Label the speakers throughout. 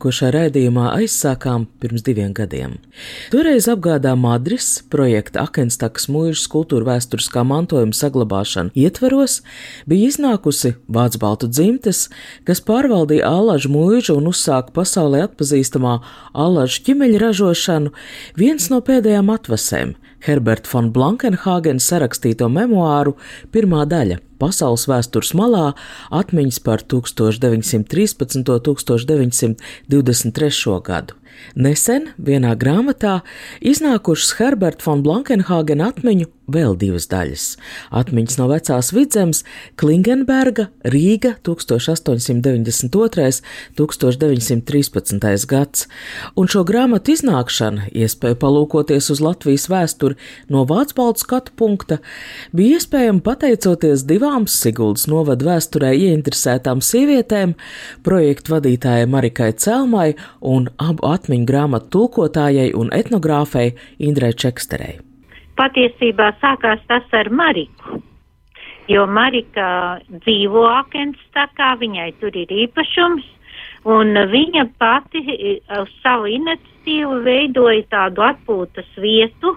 Speaker 1: ko šajā raidījumā aizsākām pirms diviem gadiem. Toreiz apgādā Madris projekta Akenstakas mūža kultūra vēsturiskā mantojuma saglabāšana ietvaros bija iznākusi Vācu baltu dzimtes, kas pārvaldīja Allažu mūžu un uzsāka pasaulē atpazīstamā Allažu ķimeļa ražošanu, viens no pēdējām atvasēm Herberta von Blankenhāgena sarakstīto memoāru pirmā daļa - Pasaules vēstures malā atmiņas par 1913. un 1923. gadu. Nesen vienā grāmatā iznākušas Herberta von Blankenhāgena atmiņu vēl divas daļas - atmiņas no vecās vidzemes, Klingenberga, Rīga 1892. 1913. gads, un šo grāmatu iznākšana, iespēja palūkoties uz Latvijas vēsturi no Vācu baltu skatu punkta, bija iespējama pateicoties divām Siguldas novada vēsturē ieinteresētām sievietēm, projektu vadītājai Marikai Celmai un abu atmiņu grāmatu tulkotājai un etnogrāfei Indrei Čeksterei
Speaker 2: patiesībā sākās tas ar Mariku. Jo Marika dzīvo Akenstakā, viņai tur ir īpašums, un viņa pati uz savu iniciatīvu veidoja tādu atpūtas vietu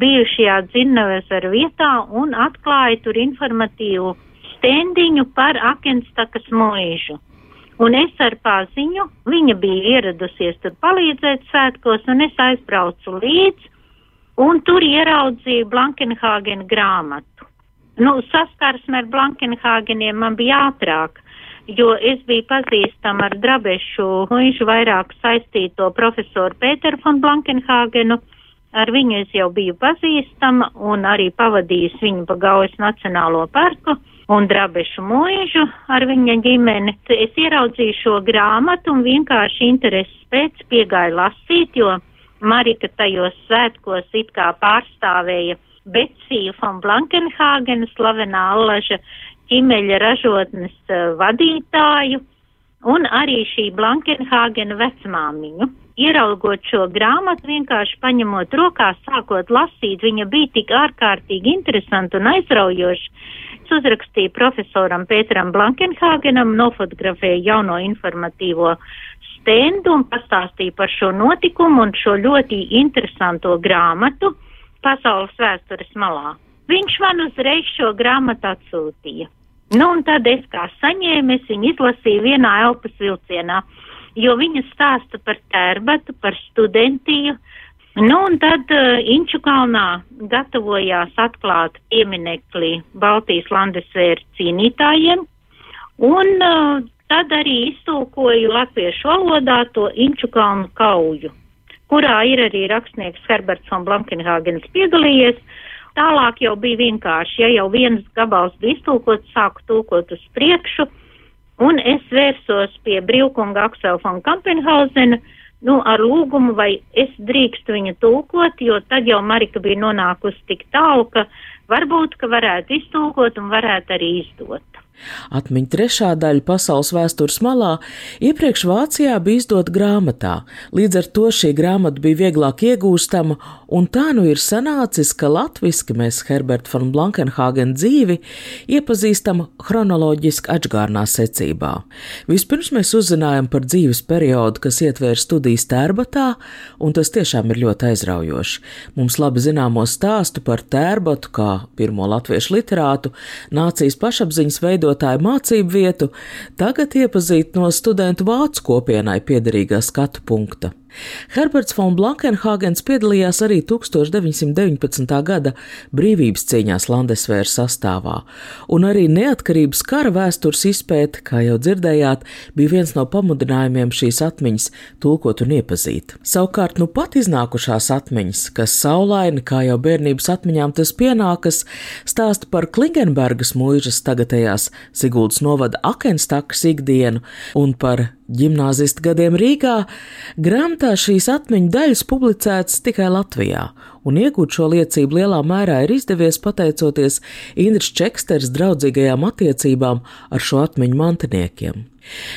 Speaker 2: bijušajā Dzinnavezara vietā un atklāja tur informatīvu stendiņu par Akenstakas mūžu. Un es ar paziņu, viņa bija ieradusies tur palīdzēt svētkos, un es aizbraucu līdzi un tur ieraudzīju Blankenhāgena grāmatu. Nu, saskarsme ar Blankenhāgeniem man bija ātrāk, jo es biju pazīstama ar Drabešu muižu vairāk saistīto profesoru Pēteru von Blankenhāgenu. Ar viņu es jau biju pazīstama un arī pavadījusi viņu pa Gaujas Nacionālo parku un Drabešu mūžu ar viņa ģimeni. Es ieraudzīju šo grāmatu un vienkārši intereses pēc piegāju lasīt, jo Marika tajos svētkos it kā pārstāvēja Betsiju von Blankenhāgena, slavenā allaža ķimeļa ražotnes uh, vadītāju, un arī šī Blankenhāgena vecmāmiņu. Ieraugot šo grāmatu, vienkārši paņemot rokās, sākot lasīt, viņa bija tik ārkārtīgi interesanta un aizraujoša. Es uzrakstīju profesoram Pēteram Blankenhāgenam, nofotografēju jauno informatīvo stendu un pastāstīja par šo notikumu un šo ļoti interesanto grāmatu pasaules vēstures malā. Viņš man uzreiz šo grāmatu atsūtīja. Nu, un tad es kā saņēmu, es viņu izlasīju vienā elpas vilcienā, jo viņa stāsta par tērbatu, par studentiju. Nu, un tad uh, Inču kalnā gatavojās atklāt pieminekli Baltijas landesvēru cīnītājiem, un uh, Tad arī iztulkoju latviešu valodā to Inču kalnu kauju, kurā ir arī rakstnieks Herberts von Blankenhāgens piedalījies. Tālāk jau bija vienkārši, ja jau viens gabals bija iztulkots, sāku tulkot uz priekšu, un es vērsos pie brīvkunga Aksela von Kampenhausena, nu, ar lūgumu, vai es drīkstu viņu tulkot, jo tad jau Marika bija nonākusi tik tālu, ka varbūt, ka varētu iztulkot un varētu arī izdot.
Speaker 1: Atmiņa trešā daļa pasaules vēstures malā iepriekš Vācijā bija izdota grāmatā, līdz ar to šī grāmata bija vieglāk iegūstama, un tā nu ir sanācis, ka latviski mēs Herberta von Blankenhagen dzīvi iepazīstam chronoloģiski atžgārnā secībā. Vispirms mēs uzzinājām par dzīves periodu, kas ietvēr studijas tērbatā, un tas tiešām ir ļoti aizraujoši. Mums labi zināmo stāstu par tērbatu kā pirmo latviešu literātu, nācijas pašapziņas veidu veidotāju mācību vietu, tagad iepazīt no studentu vācu kopienai piederīgā skatu punkta. Herberts von Blankenhāgens piedalījās arī 1919. gada brīvības cīņās Landesvēra sastāvā, un arī neatkarības kara vēstures izpēte, kā jau dzirdējāt, bija viens no pamudinājumiem šīs atmiņas tulkot un iepazīt. Savukārt, nu pat iznākušās atmiņas, kas saulaini, kā jau bērnības atmiņām tas pienākas, stāsta par Klingenbergas mūžas tagadējās Siguldas novada Akenstakas ikdienu un par Gimnāzista gadiem Rīgā grāmatā šīs atmiņu daļas publicētas tikai Latvijā, un iegūt šo liecību lielā mērā ir izdevies pateicoties Indras Čeksters draudzīgajām attiecībām ar šo atmiņu mantiniekiem.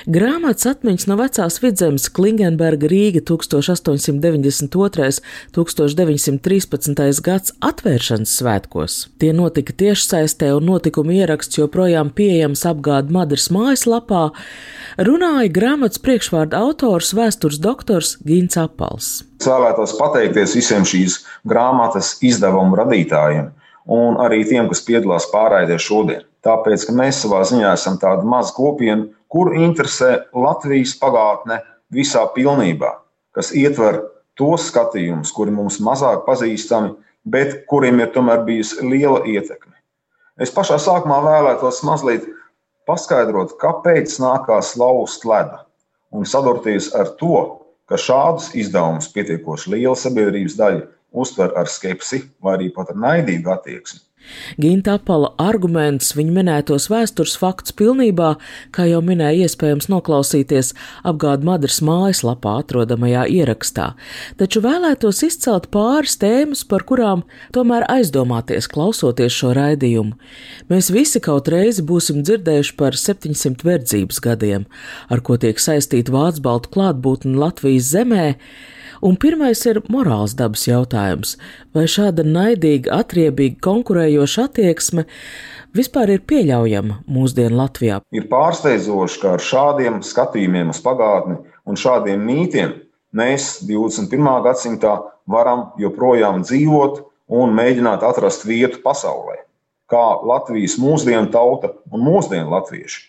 Speaker 1: Grāmatas atmiņas no vecās vidzemes Klingenberga Rīga 1892. 1913. gads atvēršanas svētkos. Tie notika tiešsaistē un notikumu ieraksts joprojām pieejams apgāda Madras mājaslapā, runāja grāmatas priekšvārda autors vēstures doktors Gins Apals.
Speaker 3: Vēlētos pateikties visiem šīs grāmatas izdevumu radītājiem un arī tiem, kas piedalās pārraidē šodien. Tāpēc, ka mēs savā ziņā esam tāda maza kopiena, kur interesē Latvijas pagātne visā pilnībā, kas ietver tos skatījumus, kuri mums mazāk pazīstami, bet kuriem ir tomēr bijusi liela ietekme. Es pašā sākumā vēlētos mazliet paskaidrot, kāpēc nākās lauzt ledu un sadurties ar to, ka šādus izdevumus pietiekoši liela sabiedrības daļa uztver ar skepsi vai arī pat ar naidīgu attieksmi.
Speaker 1: Ginta apala arguments viņa minētos vēstures faktus pilnībā, kā jau minēja, iespējams noklausīties apgāda Madras mājaslapā atrodamajā ierakstā, taču vēlētos izcelt pāris tēmas, par kurām tomēr aizdomāties klausoties šo raidījumu. Mēs visi kaut reizi būsim dzirdējuši par 700 verdzības gadiem, ar ko tiek saistīta Vācu baltu klātbūtne Latvijas zemē, Un pirmais ir morāls dabas jautājums. Vai šāda naidīga, atriebīga, konkurējoša attieksme vispār ir pieļaujama mūsdienu Latvijā?
Speaker 3: Ir pārsteidzoši, ka ar šādiem skatījumiem uz pagātni un šādiem mītiem mēs 21. gadsimtā varam joprojām dzīvot un mēģināt atrast vietu pasaulē, kā Latvijas mūsdienu tauta un mūsdienu latvieši.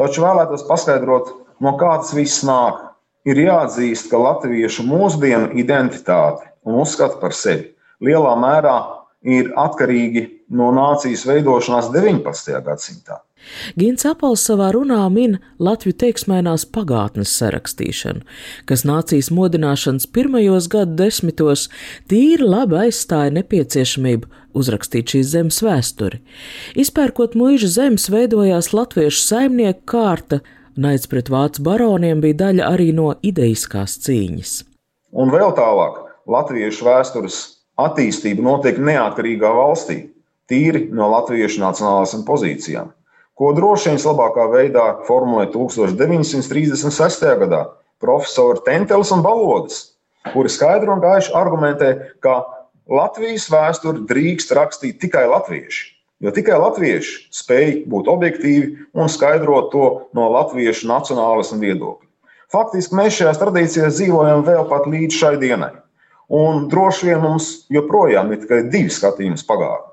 Speaker 3: Taču vēlētos paskaidrot, no kā tas viss nāk Ir jāatzīst, ka latviešu mūsdienu identitāte un uzskats par sevi lielā mērā ir atkarīgi no nācijas veidošanās 19. gadsimtā.
Speaker 1: Gins Apels savā runā min Latviju teiksmēnās pagātnes sarakstīšanu, kas nācijas modināšanas pirmajos gadu desmitos tīri labi aizstāja nepieciešamību uzrakstīt šīs zemes vēsturi. Izpērkot muīžu zemes, veidojās latviešu saimnieku kārta, Naids pret vācu baroniem bija daļa arī no ideiskās cīņas.
Speaker 3: Un vēl tālāk, latviešu vēstures attīstība notiek neatkarīgā valstī, tīri no latviešu nacionālām pozīcijām, ko droši vien labākā veidā formulē 1936. gadā profesori Tentels un Balodas, kuri skaidri un gaiši argumentē, ka Latvijas vēsturi drīkst rakstīt tikai latvieši. Jo tikai latvieši spēj būt objektīvi un skaidrot to no latviešu nacionālismu viedokļa. Faktiski mēs šajās tradīcijās dzīvojam vēl pat līdz šai dienai. Un droši vien mums joprojām ir tikai divi skatījumi pagātnē.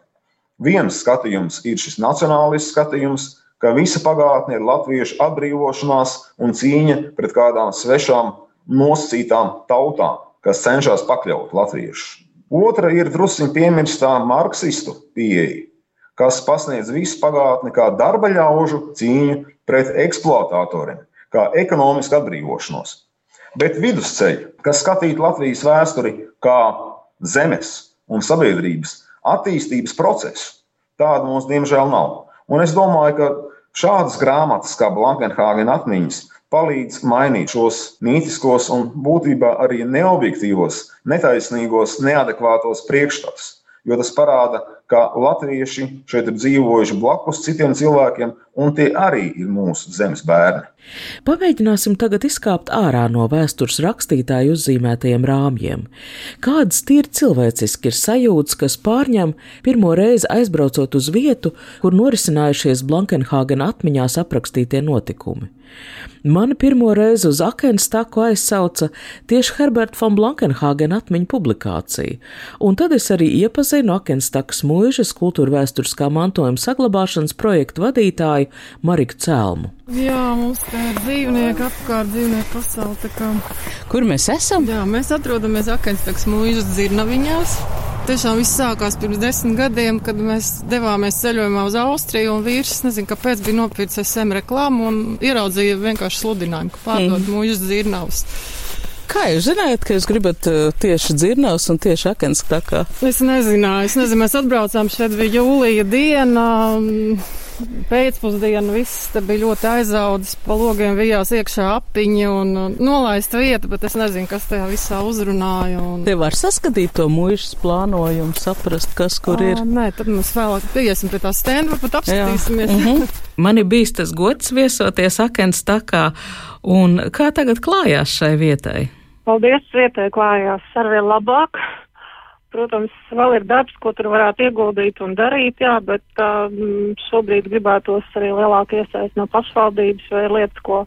Speaker 3: Viens skatījums ir šis nacionālisms skatījums, ka visa pagātne ir latviešu atbrīvošanās un cīņa pret kādām svešām, nosacītām tautām, kas cenšas pakļaut latviešus. Otra ir drusku piemirstā marksistu pieeja, kas pasniedz visu pagātni kā darba ļaužu cīņu pret eksploatatoriem, kā ekonomisku atbrīvošanos. Bet vidusceļi, kas skatītu Latvijas vēsturi kā zemes un sabiedrības attīstības procesu, tāda mums diemžēl nav. Un es domāju, ka šādas grāmatas kā Blankenhāgena atmiņas palīdz mainīt šos mītiskos un būtībā arī neobjektīvos, netaisnīgos, neadekvātos priekšstatus jo tas parāda, ka latvieši šeit ir dzīvojuši blakus citiem cilvēkiem, un tie arī ir mūsu zemes bērni.
Speaker 1: Pamēģināsim tagad izkāpt ārā no vēstures rakstītāju uzzīmētajiem rāmjiem. Kādas tīri cilvēciski ir sajūtas, kas pārņem pirmo reizi aizbraucot uz vietu, kur norisinājušies Blankenhāgena atmiņās aprakstītie notikumi? Mani pirmo reizi uz Akenstaku aizsauca tieši Herberta von Blankenhāgena atmiņu publikācija, un tad es arī iepazinu Akenstakas mūžas kultūra vēsturiskā mantojuma saglabāšanas projektu vadītāju Mariku Cēlmu.
Speaker 4: Jā, mums tā ir dzīvnieki apkārt, dzīvnieku pasauli. Kā...
Speaker 1: Kur mēs esam?
Speaker 4: Jā, mēs atrodamies Akenstakas mūžas dzirnaviņās. Tiešām viss sākās pirms desmit gadiem, kad mēs devāmies ceļojumā uz Austriju. Vīrs, nezinu, kāpēc, bija nopircis SM reklāmu un ieraudzīja vienkārši sludinājumu, ka pārdod mm. mūžas dzirnavas.
Speaker 5: Kā jūs zinājāt, ka jūs gribat uh, tieši dzirnavas un tieši akens tā kā?
Speaker 4: Es nezināju, es nezinu, mēs atbraucām šeit bija jūlija diena. Pēcpusdienā viss bija ļoti aizaudzis, pa logiem vijās iekšā apiņi un nolaista vieta, bet es nezinu, kas tajā visā uzrunāja. Un...
Speaker 5: Te var saskatīt to mūžas plānojumu, saprast, kas kur ir.
Speaker 4: À, nē, tad mēs vēlāk pieiesim pie tā stenda, pat apskatīsimies. Mm -hmm.
Speaker 5: Man ir bijis tas gods viesoties akens takā, un kā tagad klājās šai vietai?
Speaker 6: Paldies, vietai klājās arvien labāk. Protams, vēl ir darbs, ko tur varētu ieguldīt un darīt, jā, bet uh, šobrīd gribētos arī lielāku iesaist no pašvaldības vai lietas, ko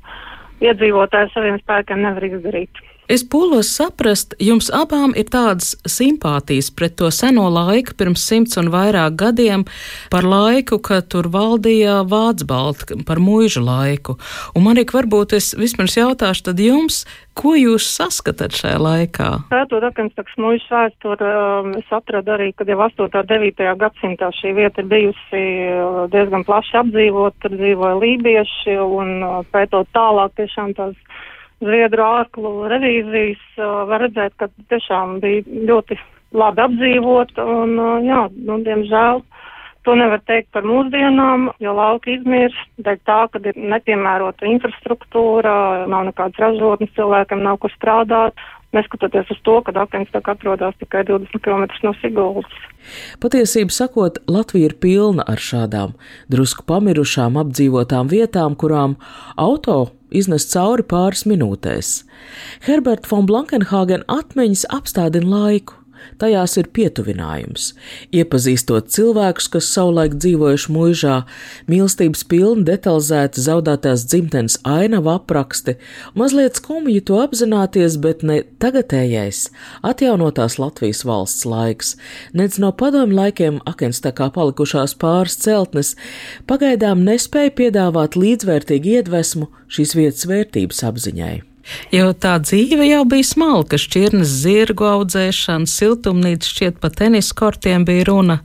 Speaker 6: iedzīvotāji saviem spēkiem nevar izdarīt.
Speaker 5: Es pūlos saprast, jums abām ir tādas simpātijas pret to seno laiku, pirms simts un vairāk gadiem, par laiku, kad tur valdīja Vācu balta, par mūža laiku. Un man ir varbūt es vispirms jautāšu tad jums, ko jūs saskatāt šajā laikā?
Speaker 6: Pētot Akenstaks mūža vēsturi, um, es atradu arī, kad jau 8. un 9. gadsimtā šī vieta ir bijusi uh, diezgan plaši apdzīvot, tur dzīvoja lībieši un uh, pētot tālāk tiešām tās Zviedru ārklu revīzijas var redzēt, ka tiešām bija ļoti labi apdzīvota un, jā, nu, diemžēl. To nevar teikt par mūsdienām, jo lauki izmirst, dēļ tā, ka ir nepiemērota infrastruktūra, nav nekādas ražotnes, cilvēkiem nav kur strādāt, neskatoties uz to, ka Akens tā kā atrodas tikai 20 km no Siguldas.
Speaker 1: Patiesību sakot, Latvija ir pilna ar šādām drusku pamirušām apdzīvotām vietām, kurām auto iznest cauri pāris minūtēs. Herbert von Blankenhagen atmiņas apstādina laiku. Tajās ir pietuvinājums, iepazīstot cilvēkus, kas savulaik dzīvojuši mūžā, mīlestības pilni, detalizēti zaudētās dzimtenes ainava apraksti, mazliet skumji to apzināties, bet ne tagadējais, atjaunotās Latvijas valsts laiks, nec no padomu laikiem akenstakā palikušās pāris celtnes, pagaidām nespēja piedāvāt līdzvērtīgu iedvesmu šīs vietas vērtības apziņai.
Speaker 5: Jo tā dzīve jau bija smalka, šķirnes zirgu audzēšana, siltumnīca šķiet pa tenis kortiem bija runa.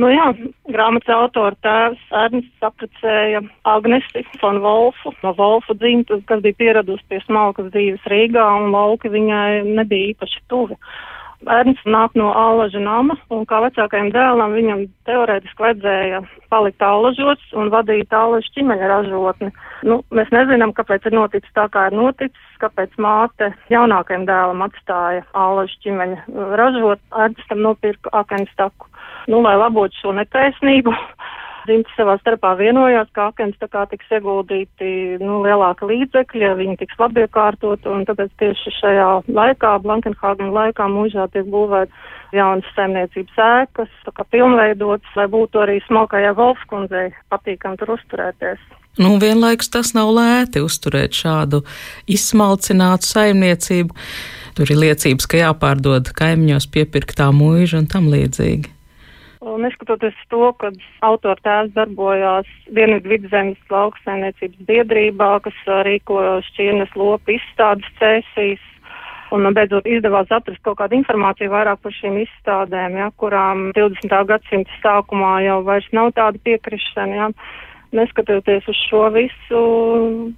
Speaker 6: Nu jā, grāmatas autora tēvs Ernsts apprecēja Agnesi von Wolfu no Wolfu dzimtas, kas bija pieradusi pie smalkas dzīves Rīgā, un lauki viņai nebija īpaši tuvi. Ernsts nāk no Allaža nama, un kā vecākajam dēlam viņam teorētiski vajadzēja palikt Allažos un vadīt Allaža ķimeņa ražotni. Nu, mēs nezinām, kāpēc ir noticis tā, kā ir noticis, kāpēc māte jaunākajam dēlam atstāja Allaža ķimeņa ražot, Ernsts tam nopirka akenstaku. Nu, lai labotu šo netaisnību, Dzimti savā starpā vienojās, ka akens tā kā tiks ieguldīti nu, lielāka līdzekļa, viņi tiks labi iekārtot, un tāpēc tieši šajā laikā, Blankenhāgen laikā, mūžā tiek būvēt jaunas saimniecības ēkas, tā kā pilnveidotas, lai būtu arī smalkajā golfkundzei patīkam tur uzturēties.
Speaker 5: Nu, vienlaikus tas nav lēti uzturēt šādu izsmalcinātu saimniecību. Tur ir liecības, ka jāpārdod kaimiņos piepirktā mūža un tam līdzīgi.
Speaker 6: Neskatoties to, ka autora tēvs darbojās Dienvidu vidzemes lauksainiecības biedrībā, kas rīko šķirnes lopu izstādes cēsīs, un beidzot izdevās atrast kaut kādu informāciju vairāk par šīm izstādēm, ja, kurām 20. gadsimta sākumā jau vairs nav tāda piekrišana. Ja. Neskatoties uz šo visu,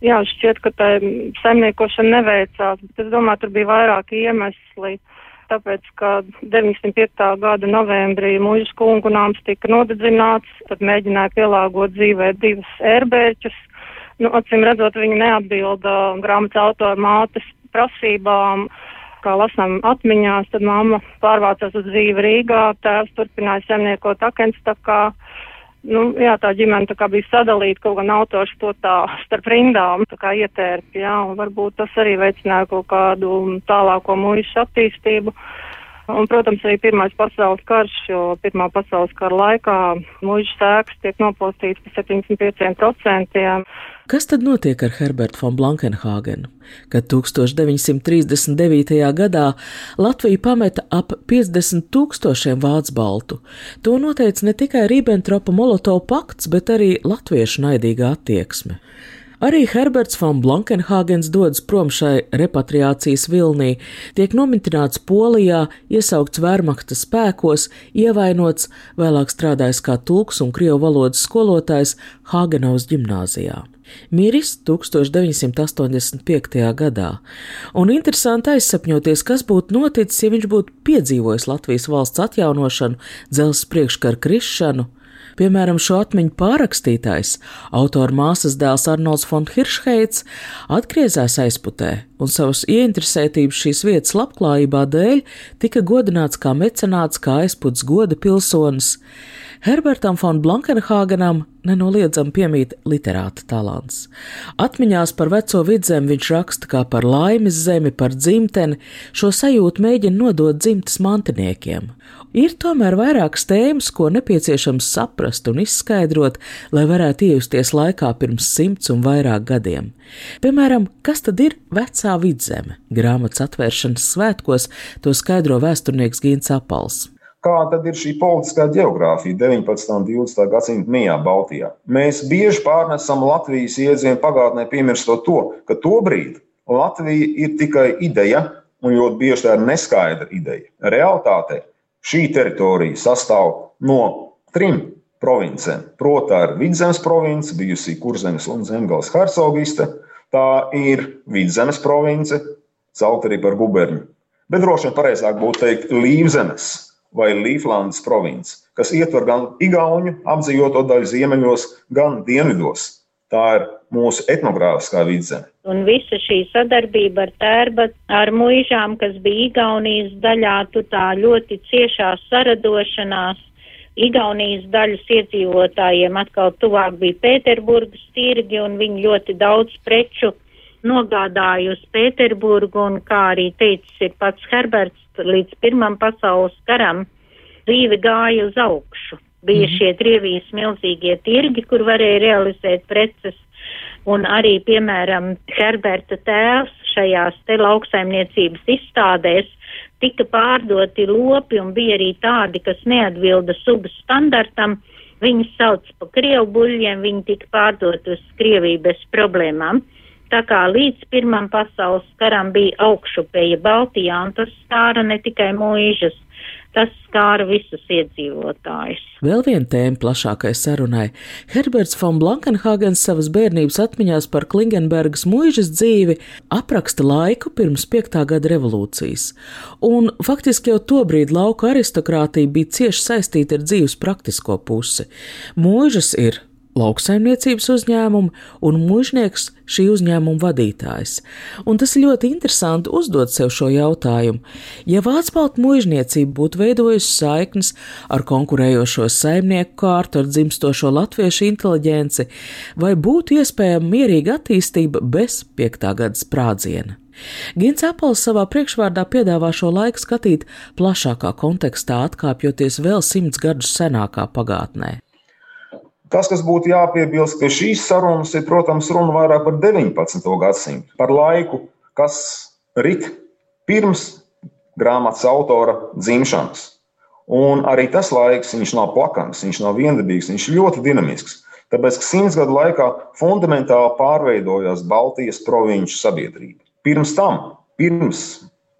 Speaker 6: jā, šķiet, ka tā saimniekošana neveicās, bet es domāju, tur bija vairāki iemesli. Uh, tāpēc, ka 95. gada novembrī mūžas kungu nāms tika nodedzināts, tad mēģināja pielāgot dzīvē divus ērbēķus. Nu, acīm redzot, viņi neatbilda grāmatas autora mātes prasībām. Kā lasām atmiņās, tad mamma pārvācās uz dzīvi Rīgā, tēvs turpināja saimniekot Akenstakā nu, jā, tā ģimene tā kā bija sadalīta, kaut gan autors to tā starp rindām tā kā ietērp, jā, un varbūt tas arī veicināja kaut kādu tālāko mūžu attīstību. Un, protams, arī Pirmais pasaules karš, jo Pirmā pasaules kara laikā mūža sēks tiek nopostīts par 75%.
Speaker 1: Kas tad notiek ar Herbertu von Blankenhāgenu, kad 1939. gadā Latvija pameta ap 50 tūkstošiem vācu baltu? To noteica ne tikai Ribbentropa Molotov pakts, bet arī latviešu naidīga attieksme. Arī Herberts von Blankenhagens dodas prom šai repatriācijas vilnī, tiek nomitināts Polijā, iesaukts Vērmakta spēkos, ievainots, vēlāk strādājis kā tulks un krievu valodas skolotājs Hāgenaus ģimnāzijā. Miris 1985. gadā, un interesanti aizsapņoties, kas būtu noticis, ja viņš būtu piedzīvojis Latvijas valsts atjaunošanu, dzelzs priekškara krišanu, Piemēram, šo atmiņu pārakstītājs, autora māsas dēls Arnolds Fonhiršheits, atgriezās aizputē un savas ieinteresētības šīs vietas labklājībā dēļ tika godināts kā mecenāts, kā aizputs goda pilsonis. Herbertam von Blankenhāgenam nenoliedzami piemīt literāta talants. Atmiņās par veco vidzemi viņš raksta kā par laimes zemi, par dzimteni, šo sajūtu mēģina nodot dzimtas mantiniekiem. Ir tomēr vairākas tēmas, ko nepieciešams saprast un izskaidrot, lai varētu iejusties laikā pirms simts un vairāk gadiem. Piemēram, kas tad ir vecā vidzeme? Grāmatas atvēršanas svētkos to skaidro vēsturnieks Gīns Apals.
Speaker 3: Kāda ir šī politiskā geogrāfija 19. un 20. gadsimta mijā Baltijā? Mēs bieži pārnesam Latvijas iedzienu pagātnē, piemirstot to, ka tobrīd Latvija ir tikai ideja, un ļoti bieži tā ir neskaidra ideja. Realtātē šī teritorija sastāv no trim provincēm. Proti, ir Vidzemes province, bijusi Kurzemes un Zemgales hercogiste, tā ir Vidzemes province, celt arī par guberņu. Bet droši vien pareizāk būtu teikt Līvzemes vai Līflandes province, kas ietver gan Igaunu apdzīvoto daļu ziemeļos, gan dienvidos. Tā ir mūsu etnogrāfiskā vidzeme.
Speaker 2: Un visa šī sadarbība ar tērba, ar muižām, kas bija Igaunijas daļā, tu tā ļoti ciešā saradošanās. Igaunijas daļas iedzīvotājiem atkal tuvāk bija Pēterburgas tirgi un viņi ļoti daudz preču nogādāja uz Pēterburgu un, kā arī teicis ir pats Herberts, līdz Pirmam pasaules karam dzīve gāja uz augšu. Bija mm. šie Krievijas milzīgie tirgi, kur varēja realizēt preces, un arī, piemēram, Herberta tēvs šajās te lauksaimniecības izstādēs tika pārdoti lopi, un bija arī tādi, kas neatbilda sugas standartam. Viņus sauc pa krievu buļļiem, viņi tika pārdot uz Krieviju bez problēmām. Tā kā līdz Pirmam pasaules karam bija augšupeja Baltijā, un tas skāra ne tikai mūžas, tas skāra visus iedzīvotājus.
Speaker 1: Vēl viena tēma plašākai sarunai. Herberts von Blankenhagens savas bērnības atmiņās par Klingenbergas mūžas dzīvi apraksta laiku pirms piektā gada revolūcijas, un faktiski jau tobrīd lauka aristokrātija bija cieši saistīta ar dzīves praktisko pusi. Mūžas ir lauksaimniecības uzņēmumu un mužnieks šī uzņēmuma vadītājs. Un tas ir ļoti interesanti uzdot sev šo jautājumu. Ja Vācbalta mužniecība būtu veidojusi saiknes ar konkurējošo saimnieku kārtu, ar dzimstošo latviešu inteliģenci, vai būtu iespējama mierīga attīstība bez piektā gada sprādziena? Gins Apels savā priekšvārdā piedāvā šo laiku skatīt plašākā kontekstā, atkāpjoties vēl simts gadus senākā pagātnē.
Speaker 3: Tas, kas būtu jāpiebilst pie šīs sarunas, ir, protams, runa vairāk par 19. gadsimtu, par laiku, kas rit pirms grāmatas autora dzimšanas. Un arī tas laiks, viņš nav plakans, viņš nav viendabīgs, viņš ir ļoti dinamisks. Tāpēc, ka simts gadu laikā fundamentāli pārveidojās Baltijas provinču sabiedrība. Pirms tam, pirms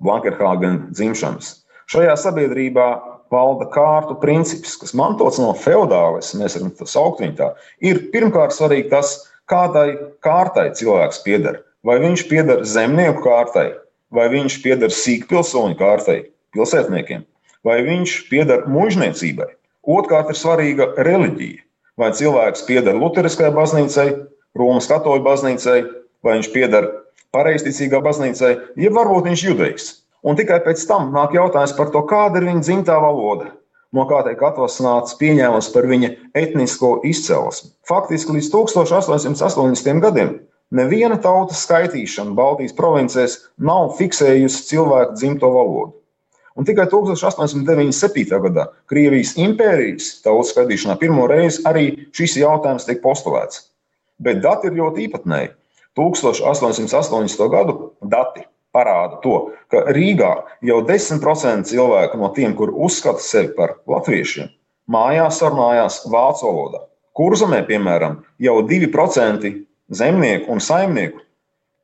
Speaker 3: Blankerhāgena dzimšanas, šajā sabiedrībā valda kārtu princips, kas mantots no feudālisma, mēs varam to saukt viņa tā, ir pirmkārt svarīgi tas, kādai kārtai cilvēks pieder. Vai viņš pieder zemnieku kārtai, vai viņš pieder sīkpilsoņu kārtai, pilsētniekiem, vai viņš pieder mužniecībai. Otrkārt ir svarīga reliģija. Vai cilvēks pieder Lutheriskajai baznīcai, Romas katoļu baznīcai, vai viņš pieder pareizticīgā baznīcai, jeb varbūt viņš judejs. Un tikai pēc tam nāk jautājums par to, kāda ir viņa dzimtā valoda, no kā tiek atvasināts pieņēmums par viņa etnisko izcelsmi. Faktiski līdz 1880. gadiem neviena tautas skaitīšana Baltijas provincēs nav fiksējusi cilvēku dzimto valodu. Un tikai 1897. gadā Krievijas impērijas tautas skaitīšanā pirmo reizi arī šis jautājums tiek postulēts. Bet dati ir ļoti īpatnēji. 1880. gadu dati parāda to, ka Rīgā jau 10% cilvēku no tiem, kur uzskata sevi par latviešiem, mājās sarunājās vācu valodā. Kurzemē, piemēram, jau 2% zemnieku un saimnieku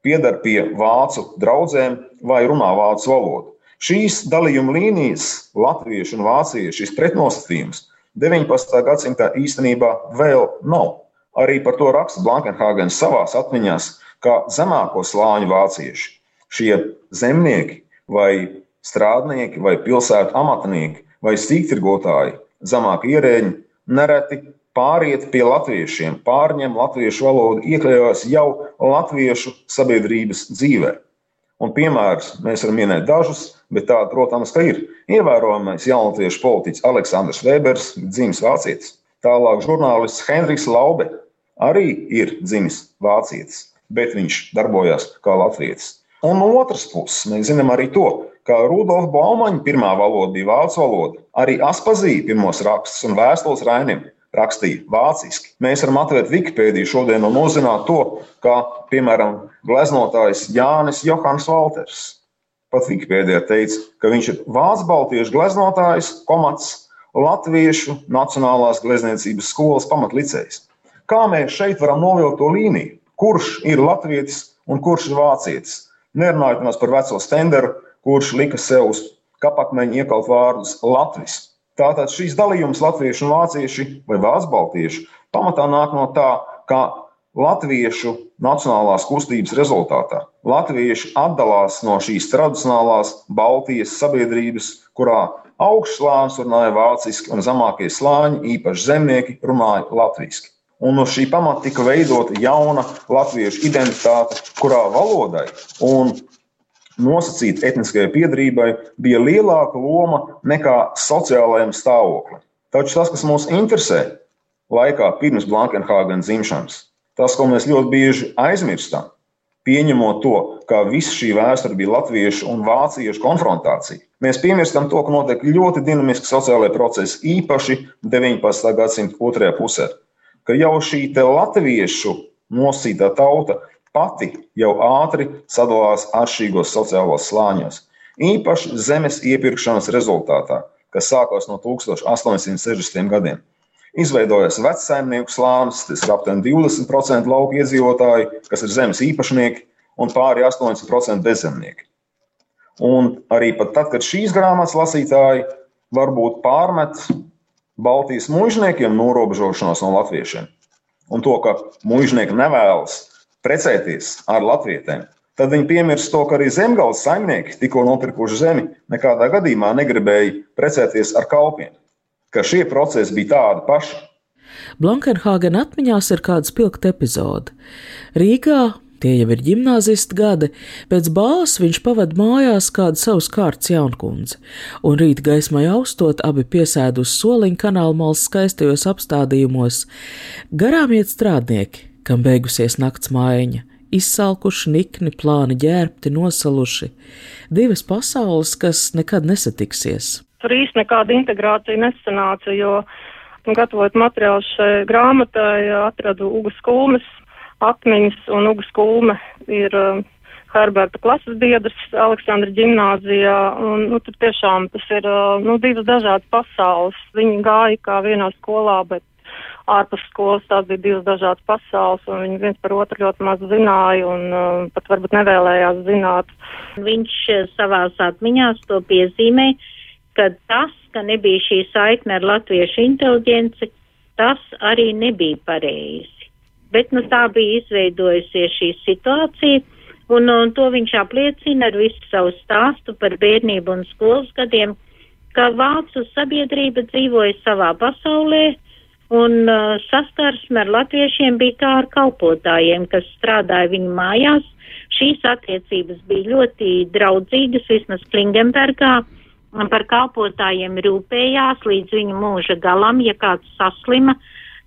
Speaker 3: piedar pie vācu draugiem vai runā vācu valodu. Šīs dalījuma līnijas, latviešu un vāciešu, šis pretnostatījums 19. gadsimtā īstenībā vēl nav Arī par to raksta Blankenhāgens savās atmiņās, kā zemāko slāņu vācieši. Šie zemnieki vai strādnieki vai pilsētu amatnieki vai sīktirgotāji, zemāki ierēģi nereti pāriet pie latviešiem, pārņem latviešu valodu, iekļaujas jau latviešu sabiedrības dzīvē. Un piemērus mēs varam minēt dažus, bet tāda, protams, ka ir. Ievērojamais jaunatviešu politiķis Aleksandrs Vēbers, dzimis vācietis. Tālāk žurnālists Henrijs Laube arī ir dzimis vācietis, bet viņš darbojās kā latvietis. Un no otras puses, mēs zinām arī to, ka Rudolf Baumaņa pirmā valoda bija vācu valoda. Arī Aspazī pirmos rakstus un vēstules Rainim rakstīja vāciski. Mēs varam atvērt Wikipēdiju šodien un uzzināt to, kā, piemēram, gleznotājs Jānis Johans Walters. Pat Wikipēdijā teica, ka viņš ir vācu baltiešu gleznotājs, komats Latviešu Nacionālās glezniecības skolas pamatlicējs. Kā mēs šeit varam novilkt to līniju? Kurš ir latvietis un kurš ir vācietis? Nerunājot par veco stenderu, kurš lika sev uz kapakmeņa iekalt vārdus Latvijas Tātad šīs dalījums latvieši un vācieši vai vācu baltieši pamatā nāk no tā, ka latviešu nacionālās kustības rezultātā latvieši atdalās no šīs tradicionālās Baltijas sabiedrības, kurā augšslānis runāja vāciski un zemākie slāņi, īpaši zemnieki, runāja latviešu. Un no šī pamata tika veidota jauna latviešu identitāte, kurā valodai un nosacīta etniskajai piedarībai bija lielāka loma nekā sociālajam stāvoklim. Taču tas, kas mūs interesē laikā pirms Blankenhāgenes dzimšanas, tas, ko mēs ļoti bieži aizmirstam, pieņemot to, ka visa šī vēsture bija latviešu un vāciešu konfrontācija. Mēs piemirstam to, ka notiek ļoti dinamiski sociālai procesi, īpaši 19. gadsimta otrajā pusē, ka jau šī latviešu nosītā tauta pati jau ātri sadalās atšķirīgos sociālos slāņos. Īpaši zemes iepirkšanas rezultātā, kas sākās no 1860. gadiem. Izveidojas vecsaimnieku slānis, tas ir aptuveni 20% lauku iedzīvotāji, kas ir zemes īpašnieki, un pāri 80% bezzemnieki. Un arī tad, kad šīs grāmatas lasītāji varbūt pārmet Baltijas mužniekiem norobežošanos no latviešiem, un to, ka mužnieki nevēlas precēties ar latvietēm, tad viņi piemirst to, ka arī zemgāles saimnieki, tikko nopirkuši zemi, nekādā gadījumā negribēja precēties ar kalpiem, ka šie procesi bija tādi paši.
Speaker 1: Blankenhāgena atmiņās ir kāda spilgta epizode. Rīgā Tie jau ir gimnāzisti gadi, pēc bāles viņš pavada mājās kādu savus kārtas jaunkundzi, un rīt gaismai austot abi piesēd uz soliņa kanāla malas skaistajos apstādījumos. Garām iet strādnieki, kam beigusies nakts maiņa, izsalkuši, nikni, plāni ģērbti, nosaluši. Divas pasaules, kas nekad nesatiksies.
Speaker 6: Tur īsti nekāda integrācija nesanāca, jo, nu, gatavojot materiālu šai grāmatai, atradu Ugas kulmes atmiņas, un Ugas kulme ir uh, Herberta klases biedrs Aleksandra ģimnāzijā, un, nu, tur tiešām tas ir, uh, nu, divas dažādas pasaules. Viņi gāja kā vienā skolā, bet ārpus skolas tās bija divas dažādas pasaules, un viņi viens par otru ļoti maz zināja un uh, pat varbūt nevēlējās zināt.
Speaker 2: Viņš uh, savās atmiņās to piezīmē, ka tas, ka nebija šī saikne ar latviešu inteliģenci, tas arī nebija pareizi. Bet nu, tā bija izveidojusies šī situācija, un, un to viņš apliecina ar visu savu stāstu par bērnību un skolas gadiem, ka vācu sabiedrība dzīvoja savā pasaulē, un uh, saskarsme ar latviešiem bija kā ar kalpotājiem, kas strādāja viņu mājās. Šīs attiecības bija ļoti draudzīgas, vismaz Klingenbergā. Par kalpotājiem rūpējās līdz viņu mūža galam, ja kāds saslima,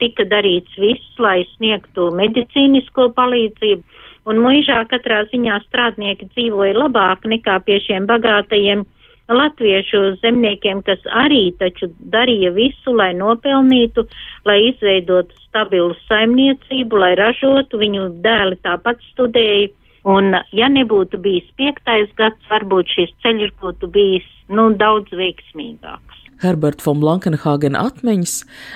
Speaker 2: tika darīts viss, lai sniegtu medicīnisko palīdzību. Un mūžā katrā ziņā strādnieki dzīvoja labāk nekā pie šiem bagātajiem latviešu zemniekiem, kas arī taču darīja visu, lai nopelnītu, lai izveidotu stabilu saimniecību, lai ražotu, viņu dēli tāpat studēja. Un, ja nebūtu bijis piektais gads, varbūt šis ceļš būtu bijis nu, daudz veiksmīgāks.
Speaker 1: Herberta von Blankenhāgena atmiņas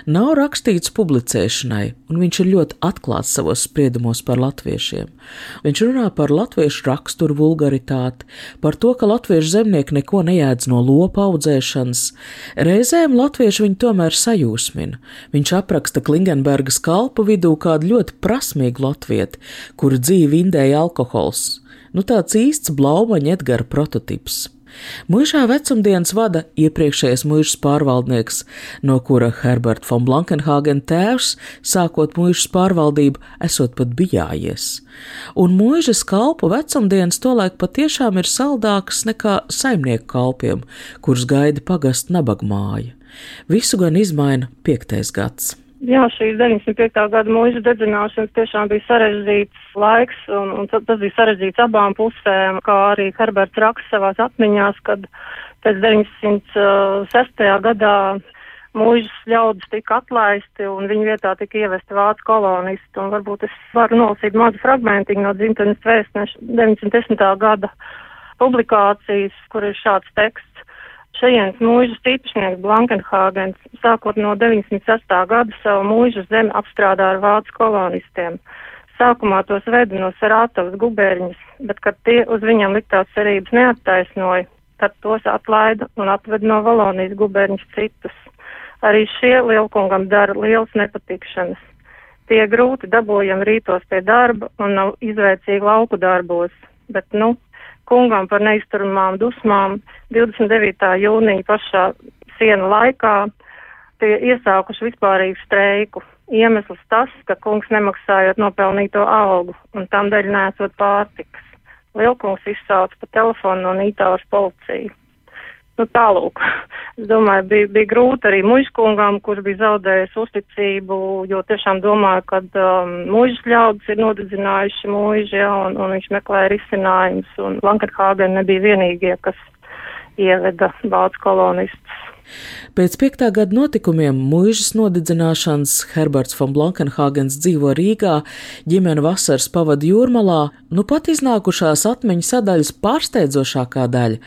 Speaker 1: nav rakstīts publicēšanai, un viņš ir ļoti atklāts savos spriedumos par latviešiem. Viņš runā par latviešu raksturu vulgaritāti, par to, ka latviešu zemnieki neko nejēdz no lopa audzēšanas. Reizēm latvieši viņu tomēr sajūsmina. Viņš apraksta Klingenbergas kalpu vidū kādu ļoti prasmīgu latvieti, kuru dzīvi indēja alkohols. Nu tāds īsts blaumaņa Edgara prototips. Mūžā vecumdienas vada iepriekšējais mūžas pārvaldnieks, no kura Herbert von Blankenhagen tēvs, sākot mūžas pārvaldību, esot pat bijājies. Un mūžas kalpu vecumdienas tolaik patiešām ir saldākas nekā saimnieku kalpiem, kurus gaida pagast nabagmāja. Visu gan izmaina piektais gads.
Speaker 6: Jā, šīs 95. gada mūža dedzināšanas tiešām bija sarežģīts laiks, un, un tas bija sarežģīts abām pusēm, kā arī Herberts raksta savās atmiņās, kad pēc 906. gadā mūžas ļaudis tika atlaisti, un viņu vietā tika ievesti vācu kolonisti, un varbūt es varu nolasīt mazu fragmentiņu no dzimtenes vēstneša 910. gada publikācijas, kur ir šāds teksts. Šajienas mūžas īpašnieks Blankenhāgens sākot no 96. gada savu mūžu zemi apstrādā ar vācu kolonistiem. Sākumā tos veda no Sarātavas gubērņas, bet, kad tie uz viņam liktās cerības neattaisnoja, tad tos atlaida un atved no Valonijas gubērņas citus. Arī šie lielkungam dara liels nepatikšanas. Tie grūti dabojami rītos pie darba un nav izveicīgi lauku darbos, bet, nu, kungam par neizturamām dusmām 29. jūnija pašā siena laikā tie iesākuši vispārīgu streiku. Iemesls tas, ka kungs nemaksājot nopelnīto algu un tam dēļ nesot pārtikas. Lielkungs izsauca pa telefonu no Nītāvas policiju. Nu, tālūk. Es domāju, bija, bija grūti arī mužkungam, kurš bija zaudējis uzticību, jo tiešām domāju, ka um, mužas ļaudis ir nodedzinājuši muži, ja, un, un viņš meklēja risinājumus, un Lankarhāgen nebija vienīgie, kas ieveda vācu kolonistus.
Speaker 1: Pēc piektā gada notikumiem mūžas nodedzināšanas Herberts von Blankenhagens dzīvo Rīgā, ģimene vasaras pavada jūrmalā, nu pat iznākušās atmiņu sadaļas pārsteidzošākā daļa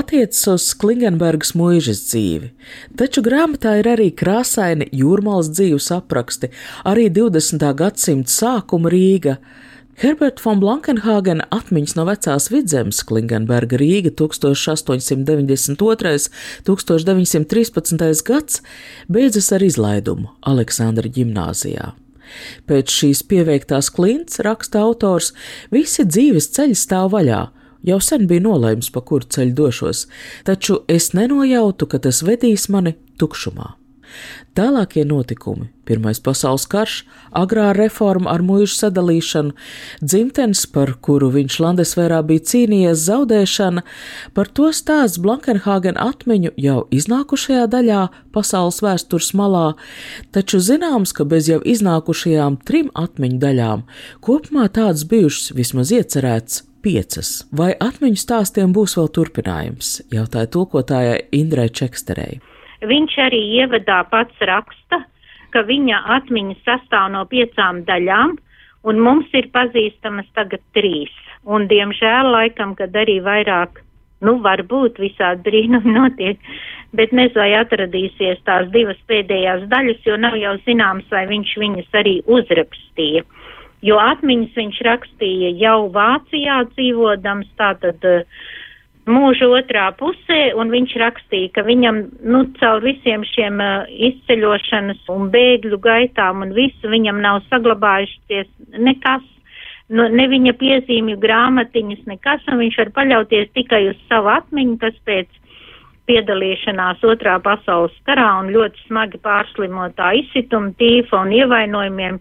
Speaker 1: attiecas uz Klingenbergas mūžas dzīvi. Taču grāmatā ir arī krāsaini jūrmalas dzīves apraksti, arī 20. gadsimta sākuma Rīga. Herbert von Blankenhāgena atmiņas no vecās vidzemes Klingenberga Rīga 1892. 1913. gads beidzas ar izlaidumu Aleksandra ģimnāzijā. Pēc šīs pieveiktās klints, raksta autors, visi dzīves ceļi stāv vaļā. Jau sen bija nolēms, pa kuru ceļu došos, taču es nenojautu, ka tas vedīs mani tukšumā. Tālākie notikumi - Pirmais pasaules karš, agrā reforma ar mūžu sadalīšanu, dzimtenes, par kuru viņš Landesvērā bija cīnījies, zaudēšana, par to stāsts Blankenhāgen atmiņu jau iznākušajā daļā pasaules vēstures malā, taču zināms, ka bez jau iznākušajām trim atmiņu daļām kopumā tādas bijušas vismaz iecerēts piecas. Vai atmiņu stāstiem būs vēl turpinājums? jautāja tulkotājai Indrai Čeksterei.
Speaker 2: Viņš arī ievadā pats raksta, ka viņa atmiņas sastāv no piecām daļām, un mums ir pazīstamas tagad trīs. Un, diemžēl, laikam, kad arī vairāk, nu, varbūt visādi brīnumi notiek, bet nezinu, vai atradīsies tās divas pēdējās daļas, jo nav jau zināms, vai viņš viņas arī uzrakstīja. Jo atmiņas viņš rakstīja jau Vācijā dzīvodams, tātad uh, mūža otrā pusē, un viņš rakstīja, ka viņam, nu, caur visiem šiem uh, izceļošanas un bēgļu gaitām un visu viņam nav saglabājušies nekas, nu, ne viņa piezīmju grāmatiņas, nekas, un viņš var paļauties tikai uz savu atmiņu, kas pēc piedalīšanās otrā pasaules karā un ļoti smagi pārslimotā izsituma tīfa un ievainojumiem,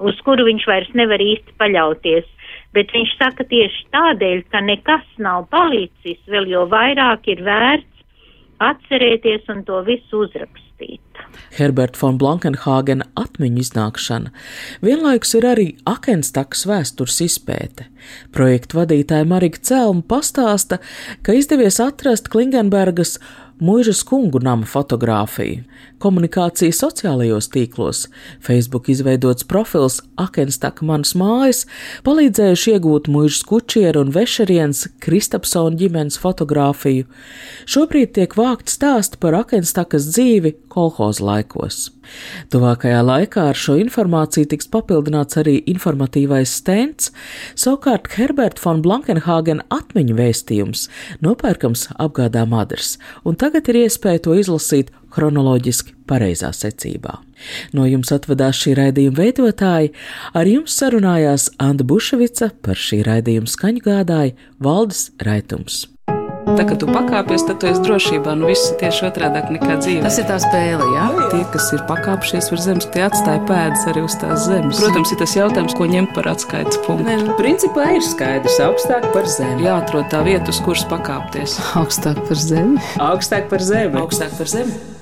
Speaker 2: uz kuru viņš vairs nevar īsti paļauties bet viņš saka tieši tādēļ, ka nekas nav palicis, vēl jo vairāk ir vērts atcerēties un to visu uzrakstīt.
Speaker 1: Herbert von Blankenhāgena atmiņu iznākšana vienlaikus ir arī Akenstakas vēstures izpēte. Projektu vadītāja Marika Celma pastāsta, ka izdevies atrast Klingenbergas mūžas kungu nama fotografiju, komunikāciju sociālajos tīklos, Facebook izveidots profils Akenstaka manas mājas, palīdzējuši iegūt mūžas kučieru un vešerienas Kristapsona ģimenes fotografiju. Šobrīd tiek vākt stāsti par Akenstakas dzīvi kolhoz laikos. Tuvākajā laikā ar šo informāciju tiks papildināts arī informatīvais stends, savukārt Herbert von Blankenhagen atmiņu vēstījums nopērkams apgādā madras, un tagad ir iespēja to izlasīt chronoloģiski pareizā secībā. No jums atvedās šī raidījuma veidotāji, ar jums sarunājās Anna Buševica, par šī raidījuma skaņu gādāja Valdis Raitums.
Speaker 5: Tā kā tu pakāpies, tad tu esi drošībā. Nu, viss ir tieši otrādi nekā dzīve.
Speaker 7: Tas ir tā spēle, jā.
Speaker 5: Tie, kas ir pakāpšies uz zemes, tie atstāja pēdas arī uz tās zemes. Protams, ir tas jautājums, ko ņemt par atskaites punktu.
Speaker 1: Ne, nu, principā ir skaidrs, augstāk par zemi.
Speaker 5: Jāatrod tā vieta, uz kuras pakāpties.
Speaker 7: Augstāk par zemi.
Speaker 1: Augstāk par zemi.
Speaker 5: Augstāk par zemi.